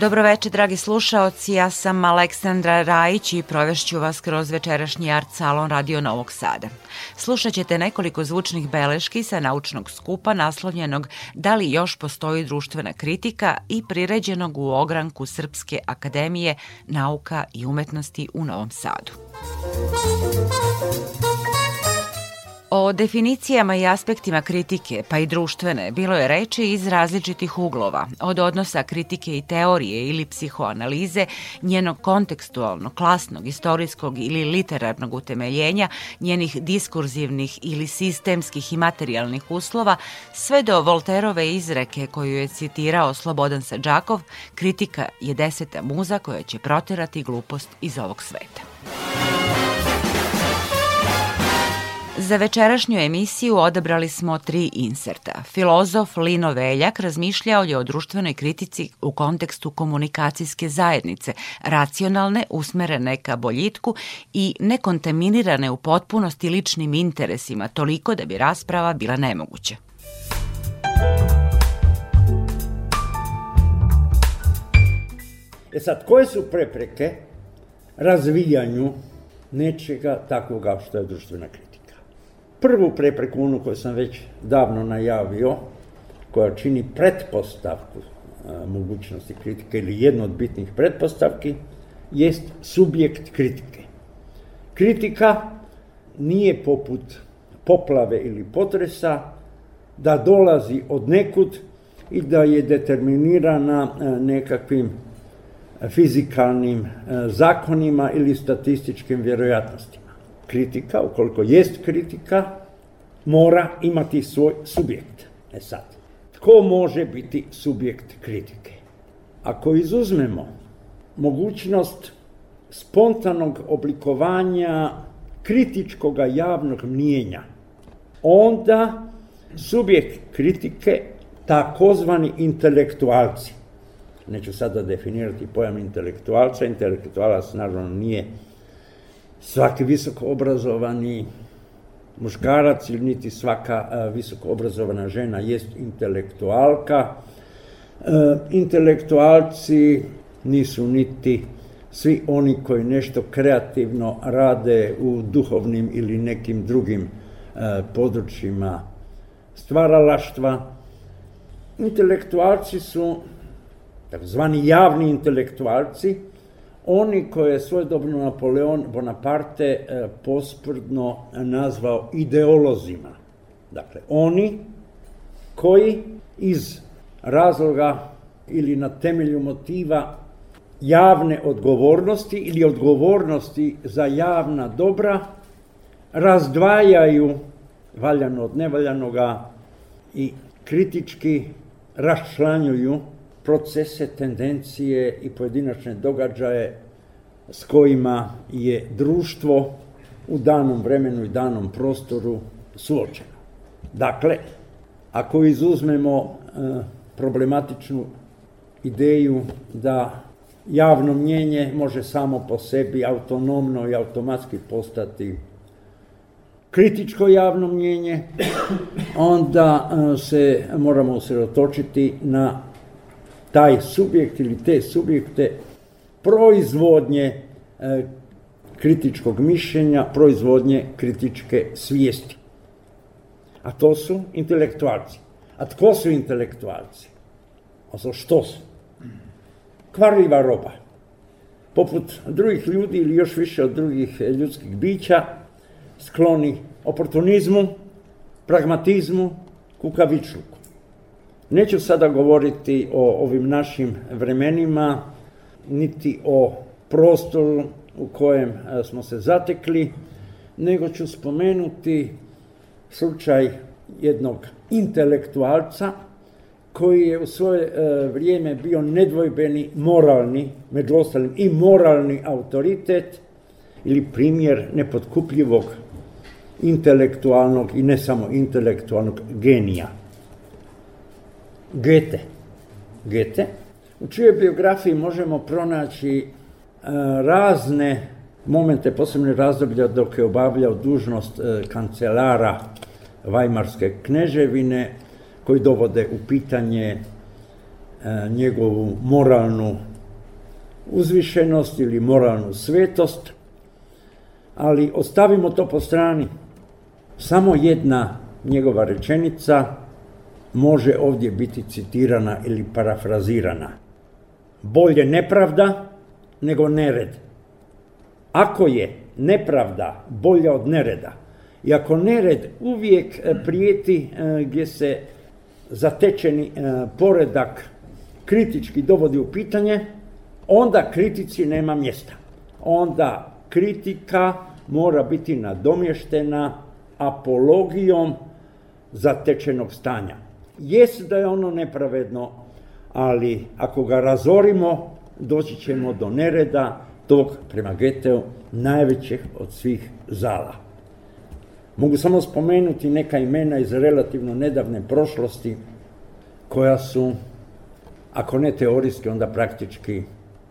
Dobroveče, dragi slušaoci, ja sam Aleksandra Rajić i provešću vas kroz večerašnji art salon Radio Novog Sada. Slušat ćete nekoliko zvučnih beleški sa naučnog skupa naslovljenog Da li još postoji društvena kritika i priređenog u ogranku Srpske akademije nauka i umetnosti u Novom Sadu. Muzika O definicijama i aspektima kritike, pa i društvene, bilo je reči iz različitih uglova, od odnosa kritike i teorije ili psihoanalize, njenog kontekstualnog, klasnog, istorijskog ili literarnog utemeljenja, njenih diskurzivnih ili sistemskih i materijalnih uslova, sve do Volterove izreke koju je citirao Slobodan Sađakov, kritika je deseta muza koja će proterati glupost iz ovog sveta. Za večerašnju emisiju odabrali smo tri inserta. Filozof Lino Veljak razmišljao je o društvenoj kritici u kontekstu komunikacijske zajednice, racionalne, usmerene ka boljitku i nekontaminirane u potpunosti ličnim interesima, toliko da bi rasprava bila nemoguća. E sad, koje su prepreke razvijanju nečega takvoga što je društvena kritika? Prvu prepreku, onu koju sam već davno najavio, koja čini pretpostavku a, mogućnosti kritike ili jednu od bitnih pretpostavki, jest subjekt kritike. Kritika nije poput poplave ili potresa da dolazi od nekud i da je determinirana nekakvim fizikalnim zakonima ili statističkim vjerojatnostima kritika, ukoliko jest kritika, mora imati svoj subjekt. E sad, tko može biti subjekt kritike? Ako izuzmemo mogućnost spontanog oblikovanja kritičkog javnog mnijenja, onda subjekt kritike takozvani intelektualci. Neću sada definirati pojam intelektualca, intelektualac naravno nije svaki visoko obrazovani muškarac ili niti svaka visoko obrazovana žena jest intelektualka. Intelektualci nisu niti svi oni koji nešto kreativno rade u duhovnim ili nekim drugim područjima stvaralaštva. Intelektualci su takozvani javni intelektualci, oni koje je svojedobno Napoleon Bonaparte e, posprdno nazvao ideolozima. Dakle, oni koji iz razloga ili na temelju motiva javne odgovornosti ili odgovornosti za javna dobra razdvajaju valjano od nevaljanoga i kritički raščlanjuju procese, tendencije i pojedinačne događaje s kojima je društvo u danom vremenu i danom prostoru suočeno. Dakle, ako izuzmemo e, problematičnu ideju da javno mnjenje može samo po sebi autonomno i automatski postati kritičko javno mnjenje, onda e, se moramo usredotočiti na taj subjekt ili te subjekte proizvodnje e, kritičkog mišljenja, proizvodnje kritičke svijesti. A to su intelektualci. A tko su intelektualci? Odnosno što su? Kvarljiva roba. Poput drugih ljudi ili još više od drugih ljudskih bića, skloni oportunizmu, pragmatizmu, kukavičluku. Neću sada govoriti o ovim našim vremenima, niti o prostoru u kojem e, smo se zatekli, nego ću spomenuti slučaj jednog intelektualca koji je u svoje e, vrijeme bio nedvojbeni moralni, među ostalim i moralni autoritet ili primjer nepotkupljivog intelektualnog i ne samo intelektualnog genija. Gete. Gete, u čijoj biografiji možemo pronaći e, razne momente, posebne razdoblja dok je obavljao dužnost e, kancelara Vajmarske kneževine, koji dovode u pitanje e, njegovu moralnu uzvišenost ili moralnu svetost, ali ostavimo to po strani. Samo jedna njegova rečenica može ovdje biti citirana ili parafrazirana. Bolje nepravda nego nered. Ako je nepravda bolja od nereda, i ako nered uvijek e, prijeti e, gdje se zatečeni e, poredak kritički dovodi u pitanje, onda kritici nema mjesta. Onda kritika mora biti nadomještena apologijom zatečenog stanja. Jest da je ono nepravedno, ali ako ga razorimo, doći ćemo do nereda tog, prema Geteu, najvećeg od svih zala. Mogu samo spomenuti neka imena iz relativno nedavne prošlosti, koja su, ako ne teorijski, onda praktički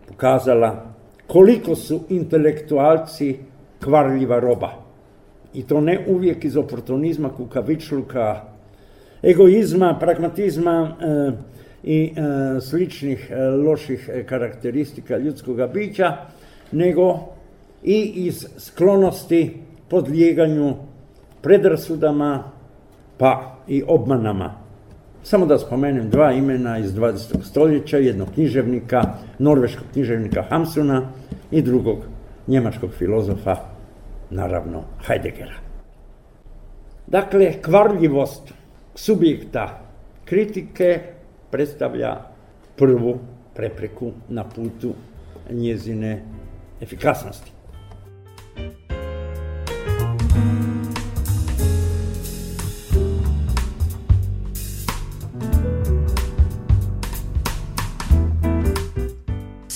pokazala koliko su intelektualci kvarljiva roba. I to ne uvijek iz oportunizma, kukavičluka, egoizma, pragmatizma e, i e, sličnih e, loših karakteristika ljudskog bića, nego i iz sklonosti podlijeganju predrasudama pa i obmanama. Samo da spomenem dva imena iz 20. stoljeća, jednog književnika, norveškog književnika Hamsuna i drugog njemačkog filozofa, naravno Heideggera. Dakle, kvarljivost subjekta kritike predstavlja prvu prepreku na putu njezine efikasnosti.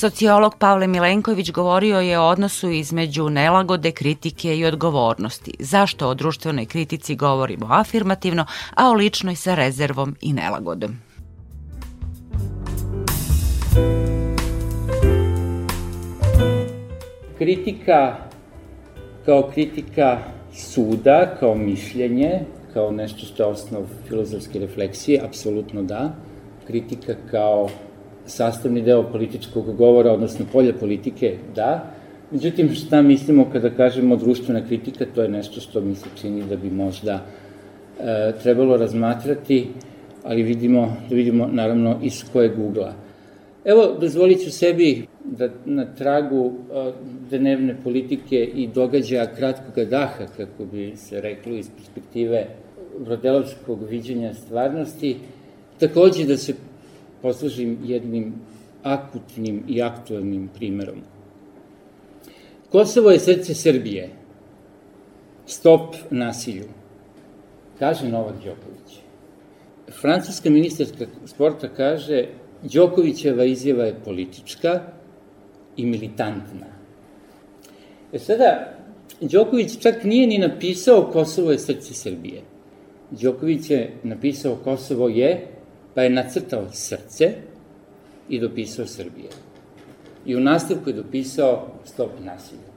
Sociolog Pavle Milenković govorio je o odnosu između nelagode, kritike i odgovornosti. Zašto o društvenoj kritici govorimo afirmativno, a o ličnoj sa rezervom i nelagodom? Kritika kao kritika suda, kao mišljenje, kao nešto što je osnov filozofske refleksije, apsolutno da. Kritika kao sastavni deo političkog govora, odnosno polja politike, da. Međutim, šta mislimo kada kažemo društvena kritika, to je nešto što mi se čini da bi možda e, trebalo razmatrati, ali vidimo, da vidimo naravno iz kojeg ugla. Evo, dozvolit ću sebi da na tragu e, dnevne politike i događaja kratkog daha, kako bi se reklo iz perspektive brodelovskog viđenja stvarnosti, takođe da se poslužim jednim akutnim i aktualnim primerom. Kosovo je srce Srbije. Stop nasilju. Kaže Novak Đoković. Francuska ministarska sporta kaže Đokovićeva izjava je politička i militantna. E sada, Đoković čak nije ni napisao Kosovo je srce Srbije. Đoković je napisao Kosovo je pa je nacrtao srce i dopisao Srbije. I u nastavku je dopisao stop nasilja.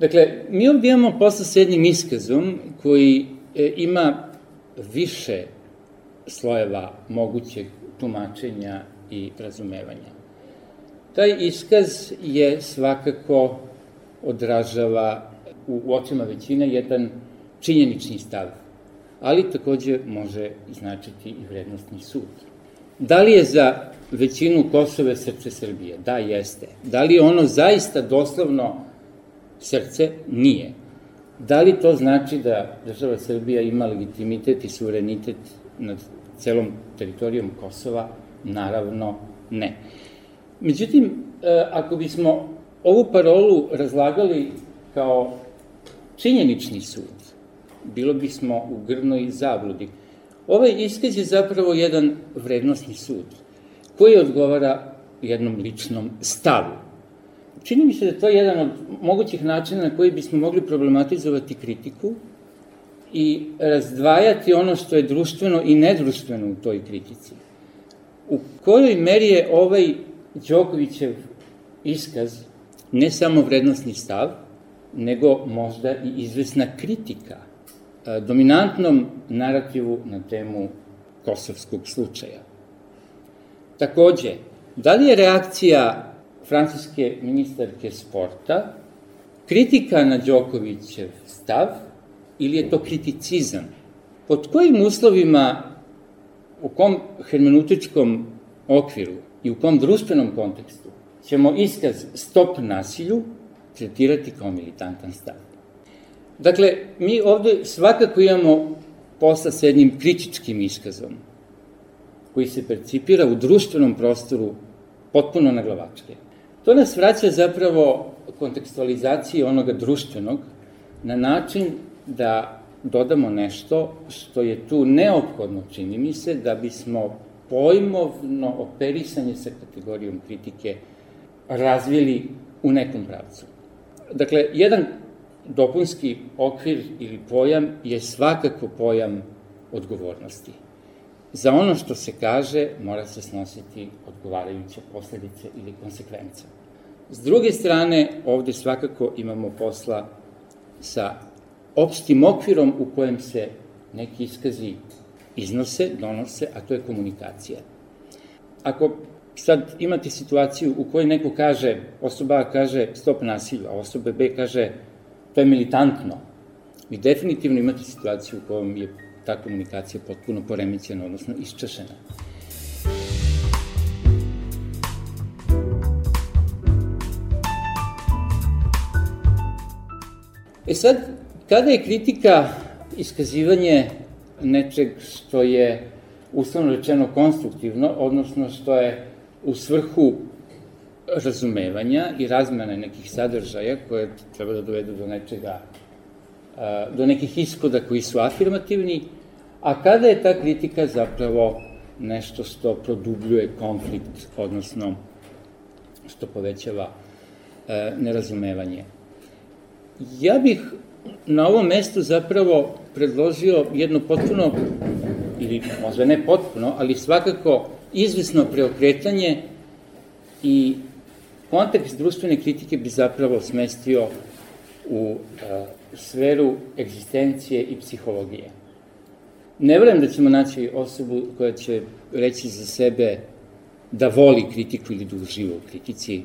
Dakle, mi ovdje imamo posla s jednim iskazom koji e, ima više slojeva mogućeg tumačenja i razumevanja. Taj iskaz je svakako odražava u, u očima većine jedan činjenični stav ali takođe može značiti i vrednostni sud. Da li je za većinu Kosove srce Srbije? Da, jeste. Da li je ono zaista doslovno srce? Nije. Da li to znači da država Srbija ima legitimitet i suverenitet nad celom teritorijom Kosova? Naravno, ne. Međutim, e, ako bismo ovu parolu razlagali kao činjenični sud, bilo bismo u grnoj zabludi. Ovaj iskaz je zapravo jedan vrednostni sud, koji odgovara jednom ličnom stavu. Čini mi se da to je jedan od mogućih načina na koji bismo mogli problematizovati kritiku i razdvajati ono što je društveno i nedruštveno u toj kritici. u kojoj meri je ovaj Đokovićev iskaz ne samo vrednostni stav, nego možda i izvesna kritika dominantnom narativu na temu kosovskog slučaja. Takođe, da li je reakcija francuske ministarke sporta kritika na Đokovićev stav ili je to kriticizam? Pod kojim uslovima, u kom hermeneutičkom okviru i u kom društvenom kontekstu ćemo iskaz stop nasilju tretirati kao militantan stav? Dakle, mi ovde svakako imamo posla s jednim kritičkim iskazom, koji se percipira u društvenom prostoru potpuno na glavačke. To nas vraća zapravo kontekstualizaciji onoga društvenog na način da dodamo nešto što je tu neophodno, čini mi se, da bismo pojmovno operisanje sa kategorijom kritike razvili u nekom pravcu. Dakle, jedan dopunski okvir ili pojam je svakako pojam odgovornosti. Za ono što se kaže mora se snositi odgovarajuće posledice ili konsekvence. S druge strane, ovde svakako imamo posla sa opštim okvirom u kojem se neki iskazi iznose, donose, a to je komunikacija. Ako sad imate situaciju u kojoj neko kaže, osoba A kaže stop nasilju, a osoba B kaže to je militantno, vi definitivno imate situaciju u kojom je ta komunikacija potpuno poremećena, odnosno isčešena. E sad, kada je kritika iskazivanje nečeg što je uslovno rečeno konstruktivno, odnosno što je u svrhu razumevanja i razmene nekih sadržaja koje treba da dovedu do nečega, do nekih iskoda koji su afirmativni, a kada je ta kritika zapravo nešto što produbljuje konflikt, odnosno što povećava nerazumevanje. Ja bih na ovom mestu zapravo predložio jedno potpuno, ili možda ne potpuno, ali svakako izvisno preokretanje i kontekst društvene kritike bi zapravo smestio u a, sferu egzistencije i psihologije. Ne verujem da ćemo naći osobu koja će reći za sebe da voli kritiku ili da uživa u kritici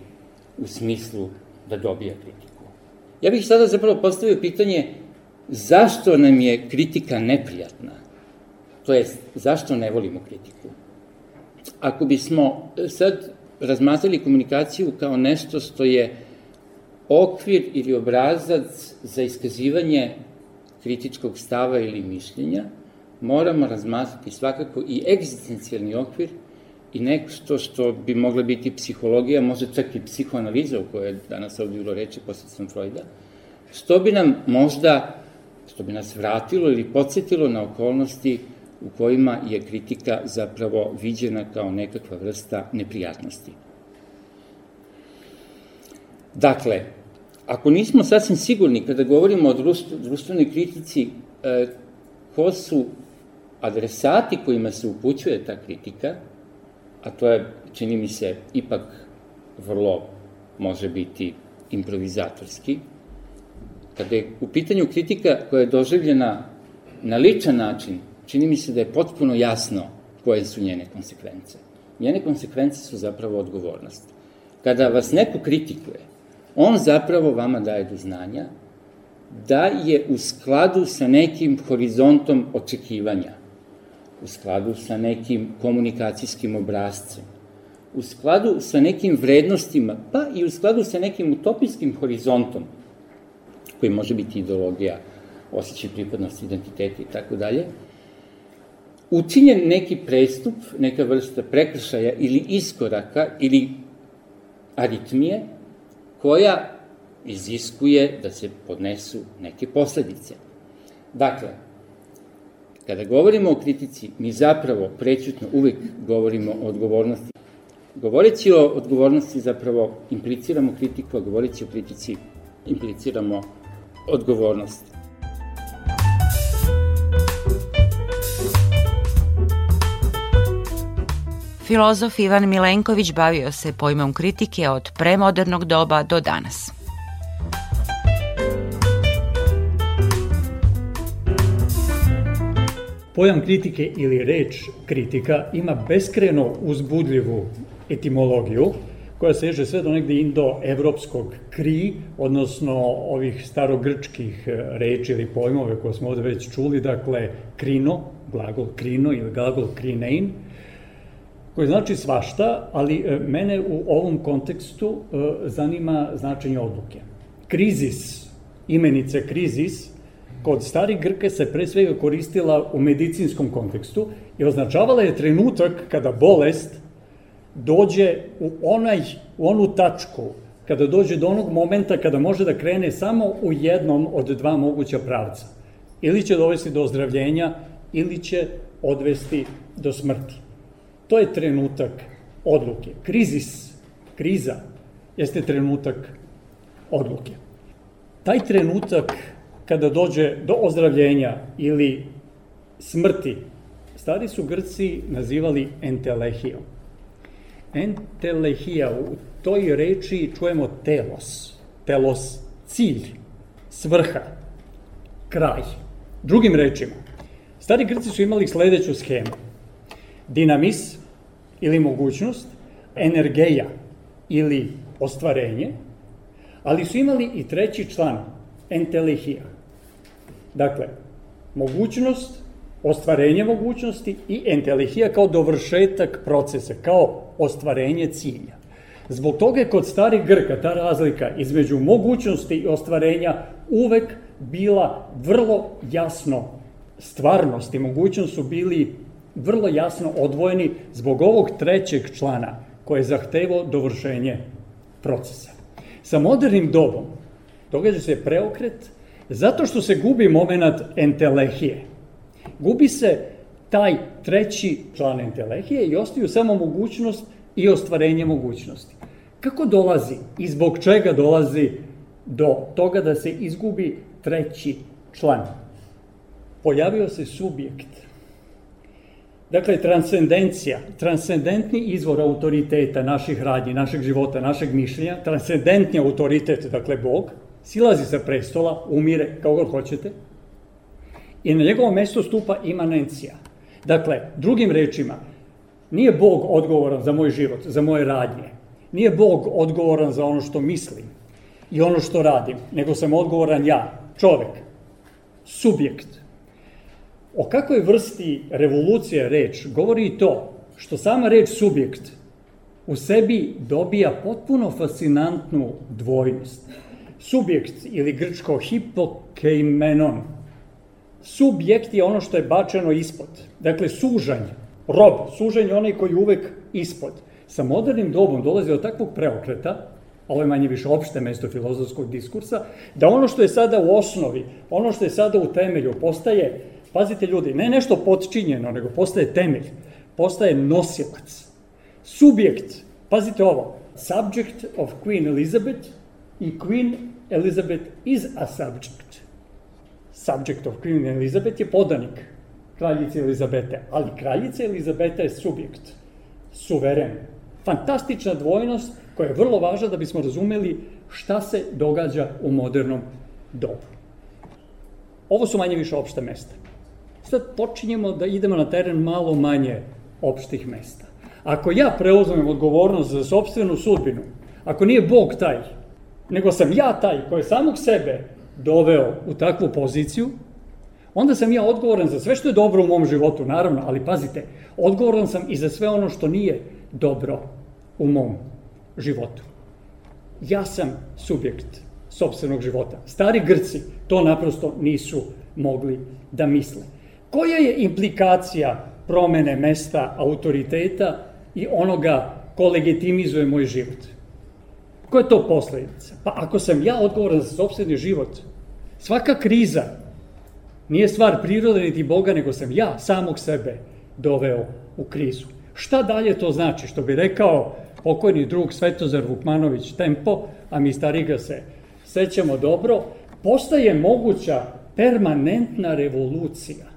u smislu da dobija kritiku. Ja bih sada zapravo postavio pitanje zašto nam je kritika neprijatna? To jest, zašto ne volimo kritiku? Ako bismo sad razmatrali komunikaciju kao nešto što je okvir ili obrazac za iskazivanje kritičkog stava ili mišljenja, moramo razmatrati svakako i egzistencijalni okvir i nešto što bi mogla biti psihologija, može čak i psihoanaliza u kojoj je danas ovdje bilo reči posledstvom Freuda, što bi nam možda, što bi nas vratilo ili podsjetilo na okolnosti u kojima je kritika zapravo viđena kao nekakva vrsta neprijatnosti. Dakle, ako nismo sasvim sigurni kada govorimo o društvenoj kritici, e, ko su adresati kojima se upućuje ta kritika, a to je, čini mi se, ipak vrlo može biti improvizatorski. Kada je u pitanju kritika koja je doživljena na ličan način, čini mi se da je potpuno jasno koje su njene konsekvence. Njene konsekvence su zapravo odgovornost. Kada vas neko kritikuje, on zapravo vama daje do znanja da je u skladu sa nekim horizontom očekivanja u skladu sa nekim komunikacijskim obrazcem, u skladu sa nekim vrednostima, pa i u skladu sa nekim utopijskim horizontom, koji može biti ideologija, osjećaj pripadnosti, identiteta i tako dalje, učinjen neki prestup, neka vrsta prekršaja ili iskoraka ili aritmije, koja iziskuje da se podnesu neke posledice. Dakle, Kada govorimo o kritici, mi zapravo prećutno uvek govorimo o odgovornosti. Govoreći o odgovornosti zapravo impliciramo kritiku, a govoreći o kritici impliciramo odgovornost. Filozof Ivan Milenković bavio se pojmom kritike od premodernog doba do danas. Pojam kritike ili reč kritika ima beskreno uzbudljivu etimologiju koja seže sve do negde indo-evropskog kri, odnosno ovih starogrčkih reči ili pojmove koje smo ovde već čuli, dakle krino, glagol krino ili glagol krinein, koji znači svašta, ali e, mene u ovom kontekstu e, zanima značenje odluke. Krizis, imenice krizis, kod starih Grke se pre svega koristila u medicinskom kontekstu i označavala je trenutak kada bolest dođe u, onaj, u onu tačku, kada dođe do onog momenta kada može da krene samo u jednom od dva moguća pravca. Ili će dovesti do ozdravljenja, ili će odvesti do smrti. To je trenutak odluke. Krizis, kriza, jeste trenutak odluke. Taj trenutak kada dođe do ozdravljenja ili smrti, stari su Grci nazivali entelehijom. Entelehija, u toj reči čujemo telos, telos, cilj, svrha, kraj. Drugim rečima, stari Grci su imali sledeću schemu. Dinamis ili mogućnost, energeja ili ostvarenje, ali su imali i treći član, entelehija. Dakle, mogućnost, ostvarenje mogućnosti i entelehija kao dovršetak procesa, kao ostvarenje cilja. Zbog toga je kod starih Grka ta razlika između mogućnosti i ostvarenja uvek bila vrlo jasno stvarnost i mogućnost su bili vrlo jasno odvojeni zbog ovog trećeg člana koje je zahtevo dovršenje procesa. Sa modernim dobom događa se preokret zato što se gubi moment entelehije. Gubi se taj treći član entelehije i ostaju samo mogućnost i ostvarenje mogućnosti. Kako dolazi i zbog čega dolazi do toga da se izgubi treći član? Pojavio se subjekt. Dakle, transcendencija, transcendentni izvor autoriteta naših radnji, našeg života, našeg mišljenja, transcendentni autoritet, dakle Bog, silazi sa prestola, umire, kao god hoćete, i na njegovo mesto stupa imanencija. Dakle, drugim rečima, nije Bog odgovoran za moj život, za moje radnje. Nije Bog odgovoran za ono što mislim i ono što radim, nego sam odgovoran ja, čovek, subjekt. O kakvoj vrsti revolucije reč govori i to što sama reč subjekt u sebi dobija potpuno fascinantnu dvojnost subjekt ili grčko hipokeimenon. Subjekt je ono što je bačeno ispod. Dakle, sužanj, rob, sužanj je onaj koji uvek ispod. Sa modernim dobom dolazi do takvog preokreta, ovo je manje više opšte mesto filozofskog diskursa, da ono što je sada u osnovi, ono što je sada u temelju, postaje, pazite ljudi, ne nešto potčinjeno, nego postaje temelj, postaje nosilac. Subjekt, pazite ovo, subject of Queen Elizabeth i Queen Elizabeth is a subject. Subject of Queen Elizabeth je podanik kraljice Elizabete, ali kraljica Elizabeta je subjekt, suveren. Fantastična dvojnost koja je vrlo važna da bismo razumeli šta se događa u modernom dobu. Ovo su manje više opšte mesta. Sad počinjemo da idemo na teren malo manje opštih mesta. Ako ja preuzmem odgovornost za sobstvenu sudbinu, ako nije Bog taj nego sam ja taj koji je samog sebe doveo u takvu poziciju, onda sam ja odgovoran za sve što je dobro u mom životu, naravno, ali pazite, odgovoran sam i za sve ono što nije dobro u mom životu. Ja sam subjekt sobstvenog života. Stari Grci to naprosto nisu mogli da misle. Koja je implikacija promene mesta autoriteta i onoga ko legitimizuje moj život? Koja je to posledica? Pa ako sam ja odgovoran za sobstveni život, svaka kriza nije stvar prirode niti Boga, nego sam ja samog sebe doveo u krizu. Šta dalje to znači? Što bi rekao pokojni drug Svetozar Vukmanović Tempo, a mi stari ga se sećamo dobro, postaje moguća permanentna revolucija.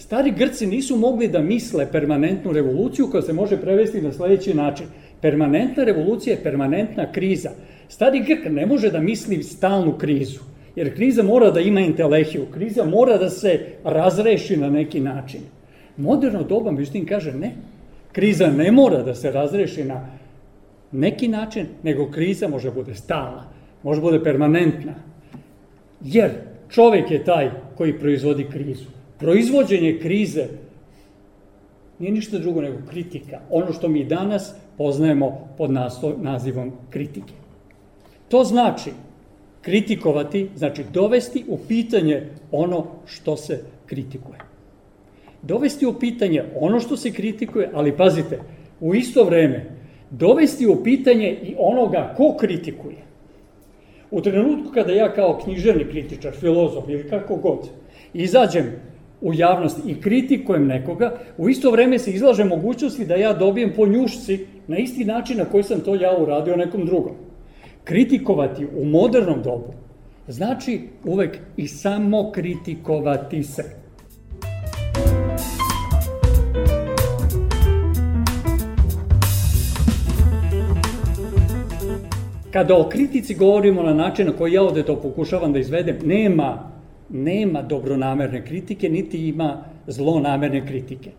Stari Grci nisu mogli da misle permanentnu revoluciju koja se može prevesti na sledeći način. Permanentna revolucija je permanentna kriza. Stari Grk ne može da misli stalnu krizu, jer kriza mora da ima intelehiju, kriza mora da se razreši na neki način. Moderno doba, međutim, kaže ne, kriza ne mora da se razreši na neki način, nego kriza može da bude stalna, može da bude permanentna. Jer čovek je taj koji proizvodi krizu. Proizvođenje krize nije ništa drugo nego kritika. Ono što mi danas poznajemo pod nazivom kritike. To znači kritikovati, znači dovesti u pitanje ono što se kritikuje. Dovesti u pitanje ono što se kritikuje, ali pazite, u isto vreme dovesti u pitanje i onoga ko kritikuje. U trenutku kada ja kao književni kritičar, filozof ili kako god, izađem u javnost i kritikujem nekoga, u isto vreme se izlaže mogućnosti da ja dobijem po njušci na isti način na koji sam to ja uradio nekom drugom. Kritikovati u modernom dobu znači uvek i samo kritikovati se. Kada o kritici govorimo na način na koji ja ovde to pokušavam da izvedem, nema, nema dobronamerne kritike, niti ima zlonamerne kritike.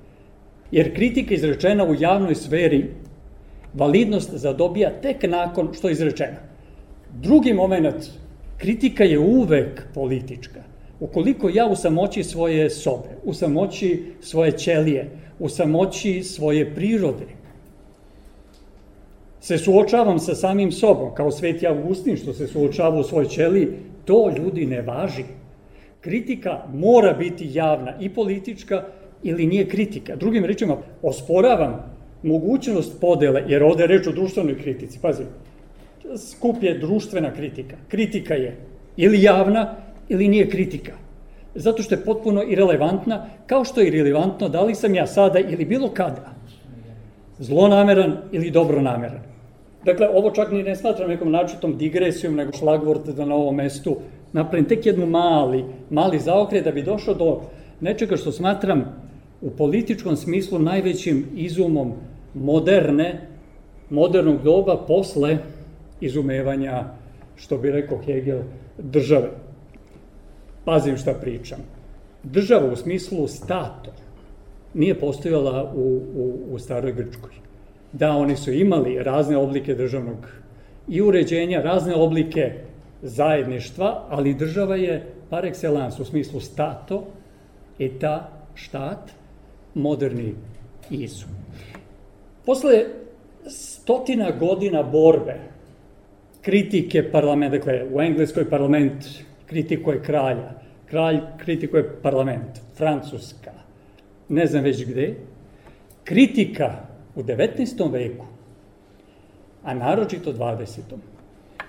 Jer kritika izrečena u javnoj sferi validnost zadobija tek nakon što je izrečena. Drugi moment, kritika je uvek politička. Ukoliko ja u samoći svoje sobe, u samoći svoje ćelije, u samoći svoje prirode, se suočavam sa samim sobom, kao sveti Augustin što se suočava u svojoj ćeliji, to ljudi ne važi. Kritika mora biti javna i politička ili nije kritika. Drugim rečima, osporavam mogućnost podele, jer ovde je reč o društvenoj kritici, pazi, skup je društvena kritika. Kritika je ili javna ili nije kritika. Zato što je potpuno irelevantna, kao što je irelevantno da li sam ja sada ili bilo kada zlonameran ili dobronameran. Dakle, ovo čak ni ne smatram nekom načitom digresijom, nego šlagvort da na ovom mestu napravim tek jednu mali, mali zaokret da bi došao do nečega što smatram u političkom smislu najvećim izumom moderne, modernog doba posle izumevanja, što bi rekao Hegel, države. Pazim šta pričam. Država u smislu stato nije postojala u, u, u staroj Grčkoj. Da, oni su imali razne oblike državnog i uređenja, razne oblike zajedništva, ali država je par excellence u smislu stato, eta, štat, moderni izum. Posle stotina godina borbe, kritike parlamenta, dakle, u Engleskoj parlament kritikuje kralja, kralj kritikuje parlament, Francuska, ne znam već gde, kritika u 19. veku, a naročito 20.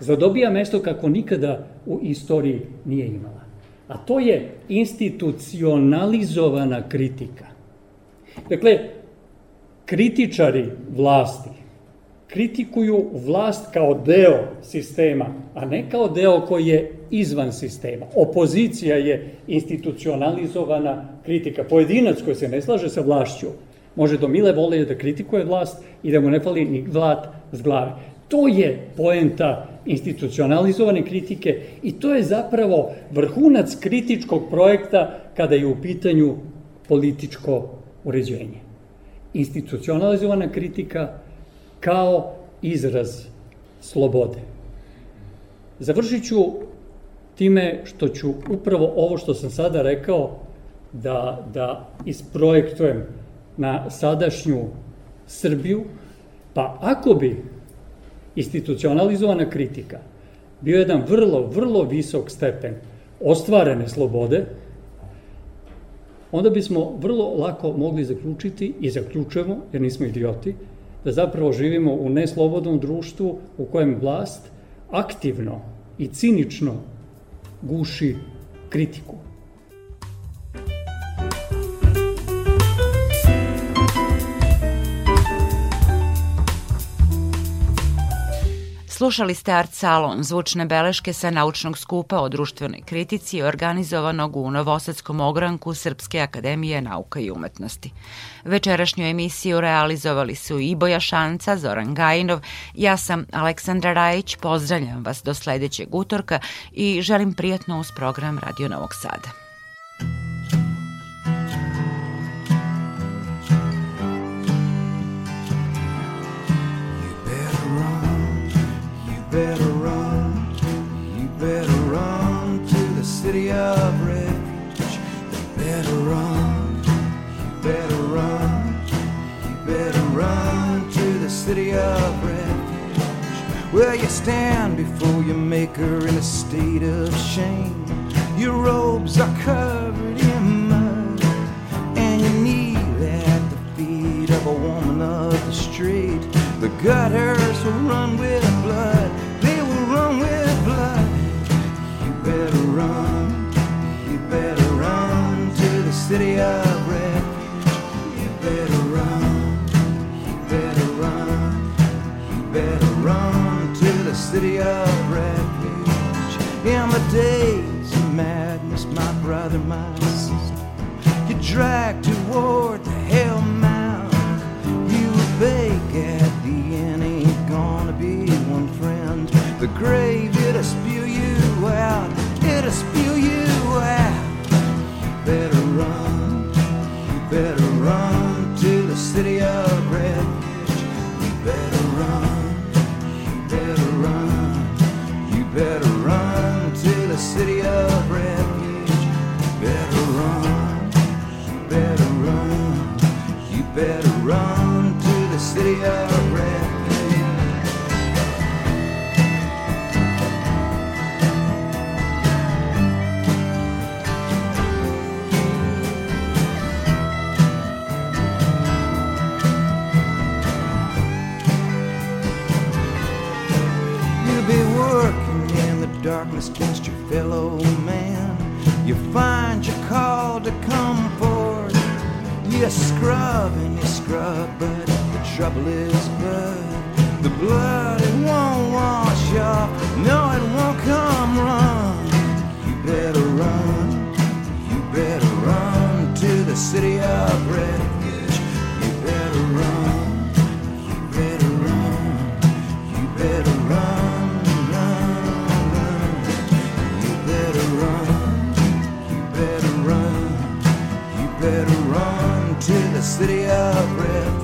zadobija mesto kako nikada u istoriji nije imala. A to je institucionalizovana kritika. Dakle, kritičari vlasti kritikuju vlast kao deo sistema, a ne kao deo koji je izvan sistema. Opozicija je institucionalizovana kritika. Pojedinac koji se ne slaže sa vlašću može do mile vole da kritikuje vlast i da mu ne fali ni vlat s glave. To je poenta institucionalizovane kritike i to je zapravo vrhunac kritičkog projekta kada je u pitanju političko uređenje. Institucionalizovana kritika kao izraz slobode. Završit ću time što ću upravo ovo što sam sada rekao da, da isprojektujem na sadašnju Srbiju, pa ako bi institucionalizovana kritika bio jedan vrlo, vrlo visok stepen ostvarene slobode, onda bismo vrlo lako mogli zaključiti i zaključujemo, jer nismo idioti, da zapravo živimo u neslobodnom društvu u kojem vlast aktivno i cinično guši kritiku. Slušali ste Art Salon, zvučne beleške sa naučnog skupa o društvenoj kritici organizovanog u Novosadskom ogranku Srpske akademije nauka i umetnosti. Večerašnju emisiju realizovali su Iboja Šanca, Zoran Gajinov, ja sam Aleksandra Rajić, pozdravljam vas do sledećeg utorka i želim prijatno uz program Radio Novog Sada. Better run, you better run to the city of refuge. You better run, you better run, you better run to the city of refuge. Where you stand before your maker in a state of shame. Your robes are covered in mud, and you kneel at the feet of a woman of the street. The gutters will run with blood run, you better run to the city of refuge. You better run, you better run, you better run to the city of refuge. In the days of madness, my brother, my sister, you drag toward the hell mountain. You beg at the end, ain't gonna be one friend the grave, better run to the city of refuge. Better run, you better run, you better run to the city of. Darkness against your fellow man. You find your call to come forth. You scrub and you scrub, but the trouble is blood. The blood, it won't wash off. No, it won't come run. You better run. You better run to the city of red. to the city of Rift.